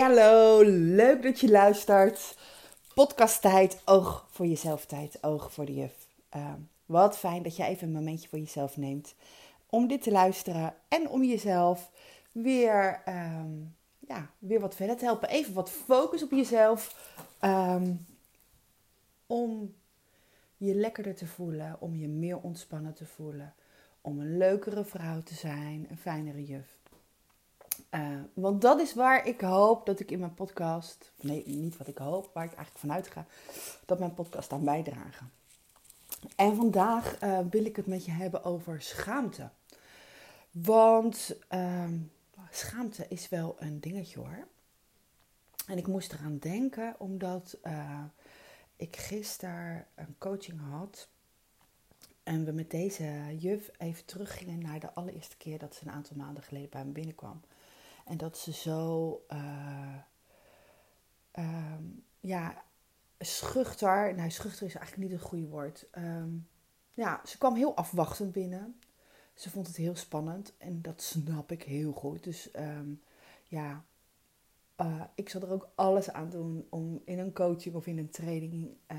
hallo, leuk dat je luistert. Podcast tijd, oog voor jezelf tijd, oog voor de juf. Uh, wat fijn dat je even een momentje voor jezelf neemt om dit te luisteren en om jezelf weer, um, ja, weer wat verder te helpen. Even wat focus op jezelf um, om je lekkerder te voelen, om je meer ontspannen te voelen, om een leukere vrouw te zijn, een fijnere juf. Uh, want dat is waar ik hoop dat ik in mijn podcast, nee, niet wat ik hoop, waar ik eigenlijk vanuit ga, dat mijn podcast aan bijdragen. En vandaag uh, wil ik het met je hebben over schaamte. Want uh, schaamte is wel een dingetje hoor. En ik moest eraan denken omdat uh, ik gisteren een coaching had. En we met deze juf even teruggingen naar de allereerste keer dat ze een aantal maanden geleden bij me binnenkwam. En dat ze zo, uh, uh, ja, schuchter. Nou, schuchter is eigenlijk niet het goede woord. Um, ja, ze kwam heel afwachtend binnen. Ze vond het heel spannend en dat snap ik heel goed. Dus um, ja, uh, ik zal er ook alles aan doen om in een coaching of in een training uh,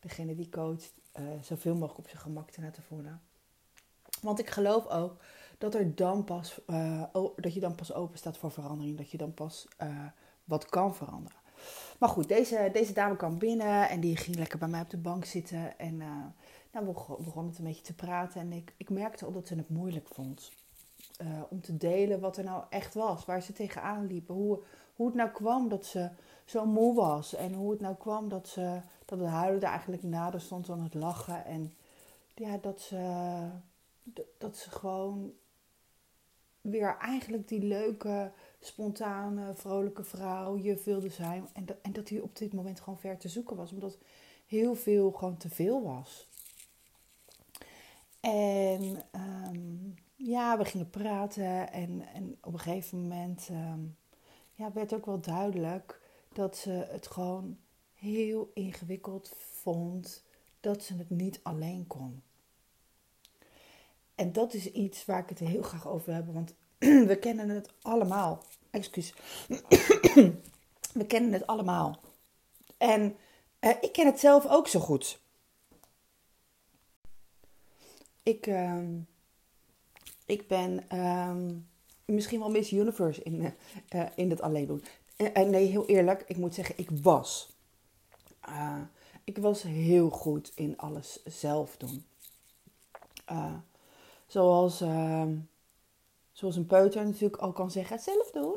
degene die coacht zoveel mogelijk op zijn gemak te laten voelen. Want ik geloof ook dat, er dan pas, uh, dat je dan pas open staat voor verandering. Dat je dan pas uh, wat kan veranderen. Maar goed, deze, deze dame kwam binnen en die ging lekker bij mij op de bank zitten. En uh, nou, we begonnen het een beetje te praten. En ik, ik merkte al dat ze het moeilijk vond. om te delen wat er nou echt was. Waar ze tegenaan liepen. Hoe, hoe het nou kwam dat ze zo moe was. En hoe het nou kwam dat, ze, dat het huilen er eigenlijk nader stond dan het lachen. En ja, dat ze, dat ze gewoon weer eigenlijk die leuke, spontane, vrolijke vrouw je wilde zijn. En dat, en dat hij op dit moment gewoon ver te zoeken was. Omdat heel veel gewoon te veel was. En um, ja, we gingen praten. En, en op een gegeven moment um, ja, werd ook wel duidelijk dat ze het gewoon heel ingewikkeld vond dat ze het niet alleen kon. En dat is iets waar ik het heel graag over heb, want we kennen het allemaal. Excuus. we kennen het allemaal. En uh, ik ken het zelf ook zo goed. Ik, uh, ik ben uh, misschien wel Miss Universe in, uh, in het alleen doen. nee, heel eerlijk, ik moet zeggen, ik was. ik was heel goed in alles zelf doen. Zoals ehm, zoals een peuter natuurlijk al kan zeggen, het zelf doen.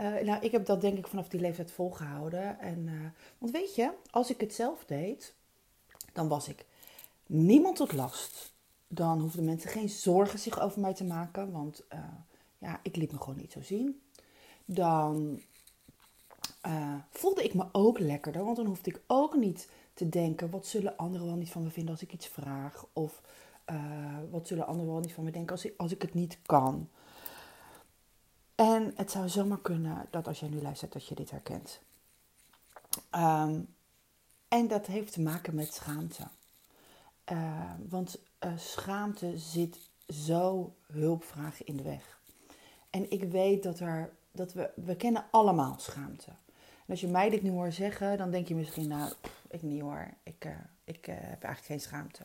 Uh, nou, ik heb dat denk ik vanaf die leeftijd volgehouden. En, uh, want weet je, als ik het zelf deed, dan was ik niemand tot last. Dan hoefden mensen geen zorgen zich over mij te maken, want uh, ja, ik liet me gewoon niet zo zien. Dan voelde ik me ook lekkerder, want dan hoefde ik ook niet te denken, wat zullen anderen wel niet van me vinden als ik iets vraag? Of wat zullen anderen wel niet van me denken als ik, als ik het niet kan? En het zou zomaar kunnen dat als jij nu luistert dat je dit herkent. Um, en dat heeft te maken met schaamte. Uh, want uh, schaamte zit zo hulpvragen in de weg. En ik weet dat er, dat we, we kennen allemaal schaamte. En als je mij dit nu hoort zeggen, dan denk je misschien, nou, ik niet hoor, ik, ik heb eigenlijk geen schaamte.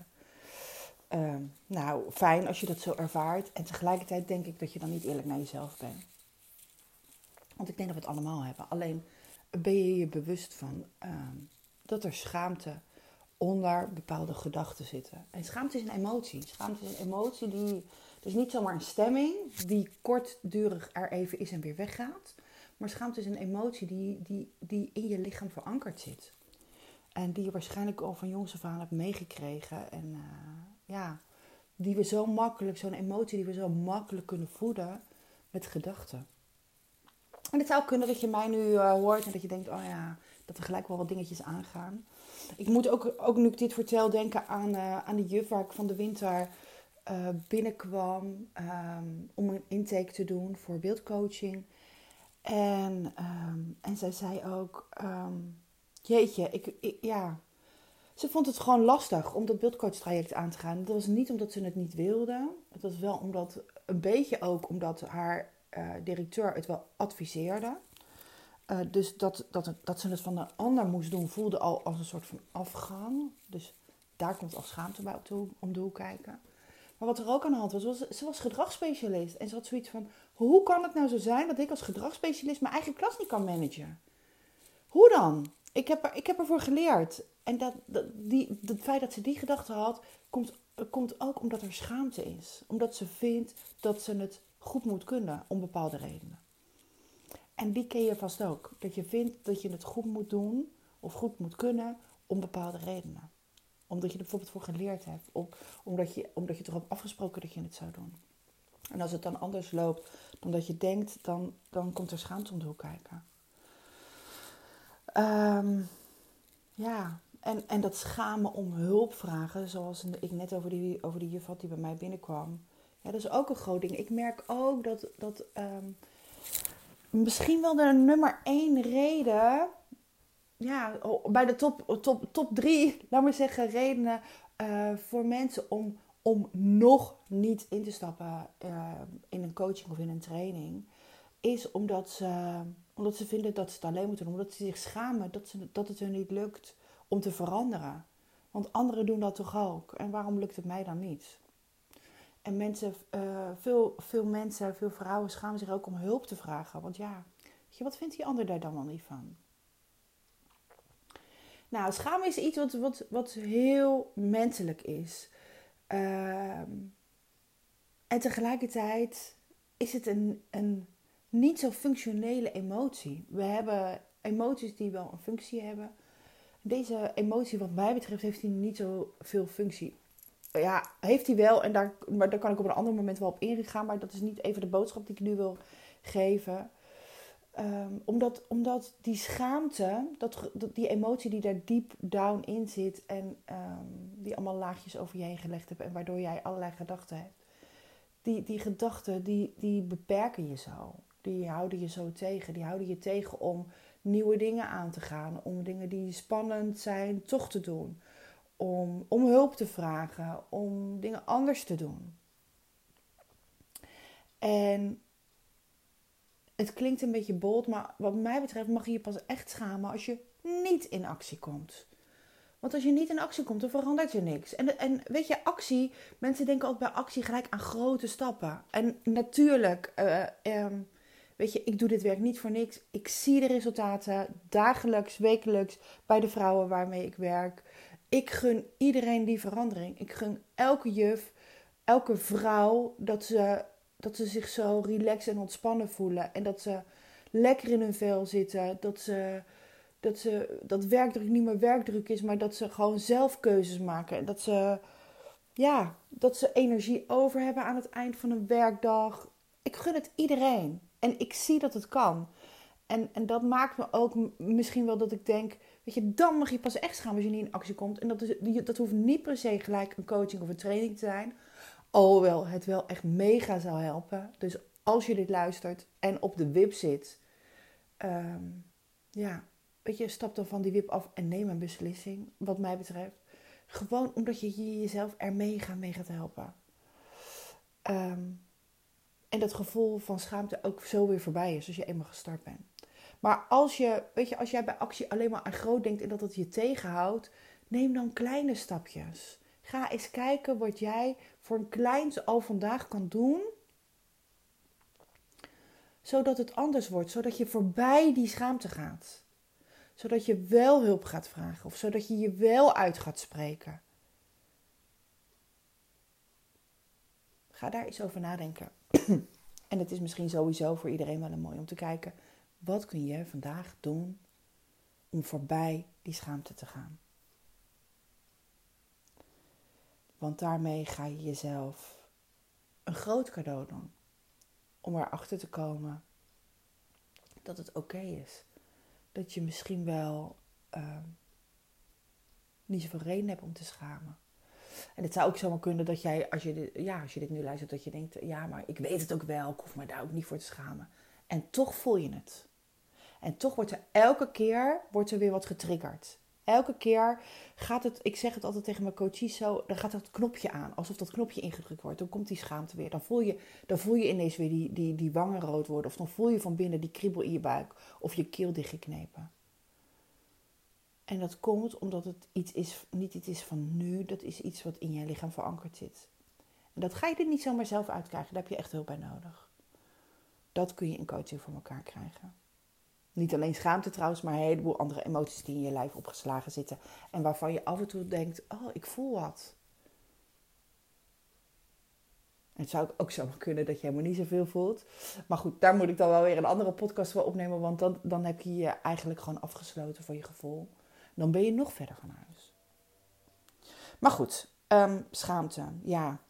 Ehm, nou, fijn als je dat zo ervaart. En tegelijkertijd denk ik dat je dan niet eerlijk naar jezelf bent. Want ik denk dat we het allemaal hebben. Alleen ben je je bewust van uh, dat er schaamte onder bepaalde gedachten zitten. En schaamte is een emotie. Schaamte is een emotie die. Dus niet zomaar een stemming die kortdurig er even is en weer weggaat. Maar schaamte is een emotie die, die, die in je lichaam verankerd zit. En die je waarschijnlijk al van jongs af aan hebt meegekregen. En uh, ja, die we zo makkelijk, zo'n emotie die we zo makkelijk kunnen voeden met gedachten. En het zou kunnen dat je mij nu uh, hoort en dat je denkt, oh ja, dat er gelijk wel wat dingetjes aangaan. Ik moet ook, ook nu ik dit vertel, denken aan, uh, aan de juf waar ik van de winter uh, binnenkwam um, om een intake te doen voor beeldcoaching. En, um, en zij zei ook, um, jeetje, ik, ik, ja, ze vond het gewoon lastig om dat beeldcoach-traject aan te gaan. Dat was niet omdat ze het niet wilde. Het was wel omdat, een beetje ook omdat haar uh, directeur het wel adviseerde. Uh, dus dat, dat, dat ze het van een ander moest doen, voelde al als een soort van afgang. Dus daar komt al schaamte bij om de hoek kijken. Maar wat er ook aan de hand was, was ze was gedragsspecialist. En ze had zoiets van, hoe kan het nou zo zijn dat ik als gedragsspecialist mijn eigen klas niet kan managen? Hoe dan? Ik heb, er, ik heb ervoor geleerd. En dat, die, het feit dat ze die gedachte had, komt, komt ook omdat er schaamte is. Omdat ze vindt dat ze het goed moet kunnen om bepaalde redenen. En die ken je vast ook. Dat je vindt dat je het goed moet doen of goed moet kunnen om bepaalde redenen. Omdat je er bijvoorbeeld voor geleerd hebt. Of omdat je, omdat je erop afgesproken dat je het zou doen. En als het dan anders loopt dan dat je denkt, dan, dan komt er schaamte om de hoek kijken. Um, ja, en, en dat schamen om hulp vragen, zoals ik net over die, over die juf had die bij mij binnenkwam. Ja, dat is ook een groot ding. Ik merk ook dat, dat um, misschien wel de nummer één reden, ja, bij de top, top, top drie, laat maar zeggen, redenen uh, voor mensen om, om nog niet in te stappen uh, in een coaching of in een training, is omdat ze, omdat ze vinden dat ze het alleen moeten doen. Omdat ze zich schamen dat, ze, dat het hun niet lukt om te veranderen. Want anderen doen dat toch ook? En waarom lukt het mij dan niet? En mensen, uh, veel, veel mensen, veel vrouwen schamen zich ook om hulp te vragen. Want ja, je, wat vindt die ander daar dan wel niet van? Nou, schamen is iets wat, wat, wat heel menselijk is. Uh, en tegelijkertijd is het een, een niet zo functionele emotie. We hebben emoties die wel een functie hebben. Deze emotie, wat mij betreft, heeft hij niet zo veel functie. Ja, heeft hij wel, en daar, maar daar kan ik op een ander moment wel op ingaan. Maar dat is niet even de boodschap die ik nu wil geven. Ehm, omdat, omdat die schaamte, dat, die emotie die daar diep down in zit en ehm, die allemaal laagjes over je heen gelegd hebt en waardoor jij allerlei gedachten hebt, die, die gedachten die, die beperken je zo die houden je zo tegen. Die houden je tegen om nieuwe dingen aan te gaan. Om dingen die spannend zijn toch te doen. Om, om hulp te vragen. Om dingen anders te doen. En het klinkt een beetje bold, maar wat mij betreft mag je je pas echt schamen als je niet in actie komt. Want als je niet in actie komt, dan verandert je niks. En, en weet je, actie, mensen denken ook bij actie gelijk aan grote stappen. En natuurlijk, uh, Weet je, ik doe dit werk niet voor niks. Ik zie de resultaten dagelijks, wekelijks bij de vrouwen waarmee ik werk. Ik gun iedereen die verandering. Ik gun elke juf, elke vrouw dat ze, dat ze zich zo relaxed en ontspannen voelen. En dat ze lekker in hun vel zitten. Dat ze dat, ze, dat werkdruk niet meer werkdruk is, maar dat ze gewoon zelf keuzes maken. En dat ze, ja, dat ze energie over hebben aan het eind van een werkdag. Ik gun het iedereen. En ik zie dat het kan. En, en dat maakt me ook misschien wel dat ik denk, weet je, dan mag je pas echt gaan als je niet in actie komt. En dat, is, dat hoeft niet per se gelijk een coaching of een training te zijn. Alhoewel het wel echt mega zou helpen. Dus als je dit luistert en op de wip zit, ehm, ja, weet je, stap dan van die wip af en neem een beslissing, wat mij betreft. Gewoon omdat je jezelf er mega mee gaat helpen. Um, en dat gevoel van schaamte ook zo weer voorbij is als je eenmaal gestart bent. Maar als, je, weet je, als jij bij actie alleen maar aan groot denkt en dat het je tegenhoudt, neem dan kleine stapjes. Ga eens kijken wat jij voor een kleins al vandaag kan doen. Zodat het anders wordt. Zodat je voorbij die schaamte gaat. Zodat je wel hulp gaat vragen. Of zodat je je wel uit gaat spreken. Ga daar eens over nadenken. en het is misschien sowieso voor iedereen wel een mooi om te kijken. Wat kun je vandaag doen om voorbij die schaamte te gaan? Want daarmee ga je jezelf een groot cadeau doen. Om erachter te komen dat het oké is. Dat je misschien wel uh, niet zoveel reden hebt om te schamen. En het zou ook zomaar kunnen dat jij, als je, dit, ja, als je dit nu luistert, dat je denkt: ja, maar ik weet het ook wel, ik hoef me daar ook niet voor te schamen. En toch voel je het. En toch wordt er elke keer wordt er weer wat getriggerd. elke keer gaat het, ik zeg het altijd tegen mijn coaches zo, dan gaat dat knopje aan, alsof dat knopje ingedrukt wordt. Dan komt die schaamte weer. Dan voel je, dan voel je ineens weer die, die, die wangen rood worden. Of dan voel je van binnen die kriebel in je buik. Of je keel dichtgeknepen. En dat komt omdat het iets is, niet iets is van nu, dat is iets wat in je lichaam verankerd zit. En dat ga je er niet zomaar zelf uitkrijgen, daar heb je echt hulp bij nodig. Dat kun je in coaching voor elkaar krijgen. Niet alleen schaamte trouwens, maar een heleboel andere emoties die in je lijf opgeslagen zitten. En waarvan je af en toe denkt, oh, ik voel wat. En het zou ook zo kunnen dat je helemaal niet zoveel voelt. Maar goed, daar moet ik dan wel weer een andere podcast voor opnemen. Want dan, dan heb je je eigenlijk gewoon afgesloten voor je gevoel. Dan ben je nog verder van huis. Maar goed, um, schaamte, ja.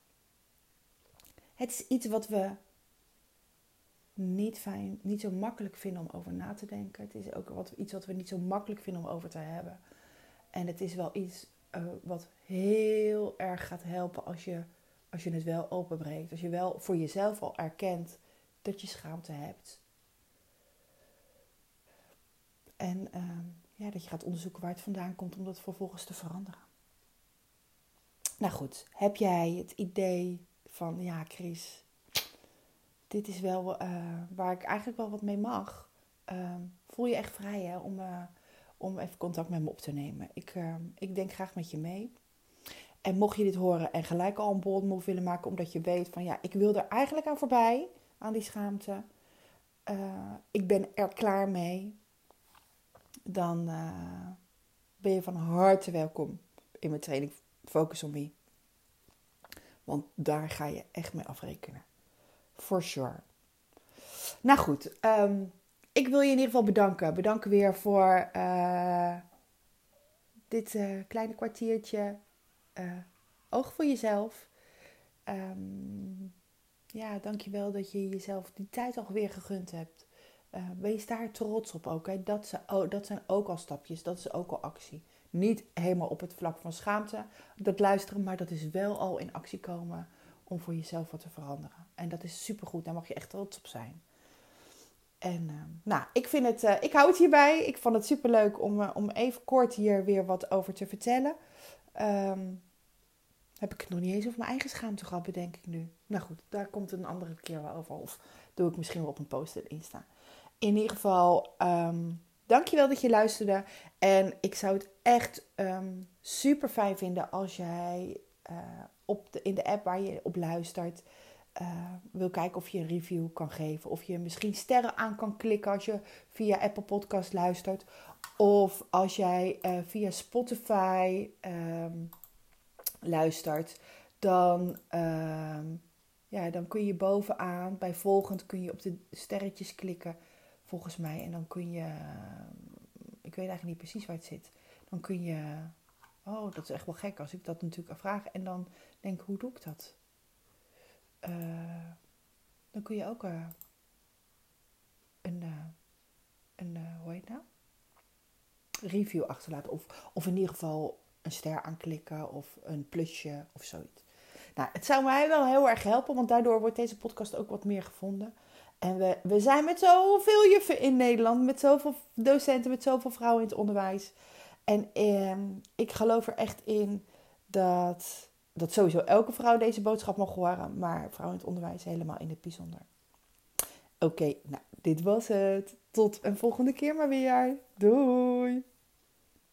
Het is iets wat we niet, fijn, niet zo makkelijk vinden om over na te denken. Het is ook wat, iets wat we niet zo makkelijk vinden om over te hebben. En het is wel iets uh, wat heel erg gaat helpen als je, als je het wel openbreekt. Als je wel voor jezelf al erkent dat je schaamte hebt. En uh, ja, dat je gaat onderzoeken waar het vandaan komt om dat vervolgens te veranderen. Nou goed, heb jij het idee van, ja Chris, dit is wel uh, waar ik eigenlijk wel wat mee mag. Uh, voel je echt vrij hè, om, uh, om even contact met me op te nemen. Ik, ehm, ik denk graag met je mee. En mocht je dit horen en gelijk al een bold move willen maken, omdat je weet van ja, ik wil er eigenlijk aan voorbij, aan die schaamte. Eh, ik ben er klaar mee. Dan ben je van harte welkom in mijn training Focus on Me. Want daar ga je echt mee afrekenen. For sure. Nou goed, ehm, ik wil je in ieder geval bedanken. Bedanken weer voor uh, dit uh, kleine kwartiertje. Oog voor jezelf. Um, ja, dankjewel dat je jezelf die tijd alweer gegund hebt. Wees daar trots op ook. Dat, oh, dat zijn ook al stapjes, dat is ook al actie. Niet helemaal op het vlak van schaamte, dat luisteren, maar dat is wel al in actie komen om voor jezelf wat te veranderen. En dat is supergoed, daar mag je echt trots op zijn. En uh, nou, ik vind het, uh, ik hou het hierbij. Ik vond het superleuk om, om even kort hier weer wat over te vertellen. Um, heb ik het nog niet eens over mijn eigen schaamte gehad, bedenk ik nu. Nou goed, daar komt een andere keer wel over. Of doe ik misschien wel op een post-it Insta. In ieder geval, um, dankjewel dat je luisterde. En ik zou het echt um, super fijn vinden als jij op de, in de app waar je op luistert. Uh, wil kijken of je een review kan geven. Of je misschien sterren aan kan klikken als je via Apple Podcast luistert. Of als jij uh, via Spotify um, luistert. Dan, ja, dan kun je bovenaan bij volgend kun je op de sterretjes klikken. Volgens mij. En dan kun je. Ik weet eigenlijk niet precies waar het zit. Dan kun je oh, dat is echt wel gek als ik dat natuurlijk vraag. En dan denk, hoe doe ik dat? Uh, dan kun je ook uh, een, uh, een hoe heet nou? Review achterlaten. Of, of in ieder geval een ster aanklikken of een plusje of zoiets. Nou, het zou mij wel heel erg helpen, want daardoor wordt deze podcast ook wat meer gevonden. En we, we zijn met zoveel juffen in Nederland, met zoveel docenten, met zoveel vrouwen in het onderwijs. En eh, ik geloof er echt in dat, dat sowieso elke vrouw deze boodschap mag horen, maar vrouwen in het onderwijs helemaal in het bijzonder. Oké, nou, dit was het. Tot een volgende keer maar weer. Doei!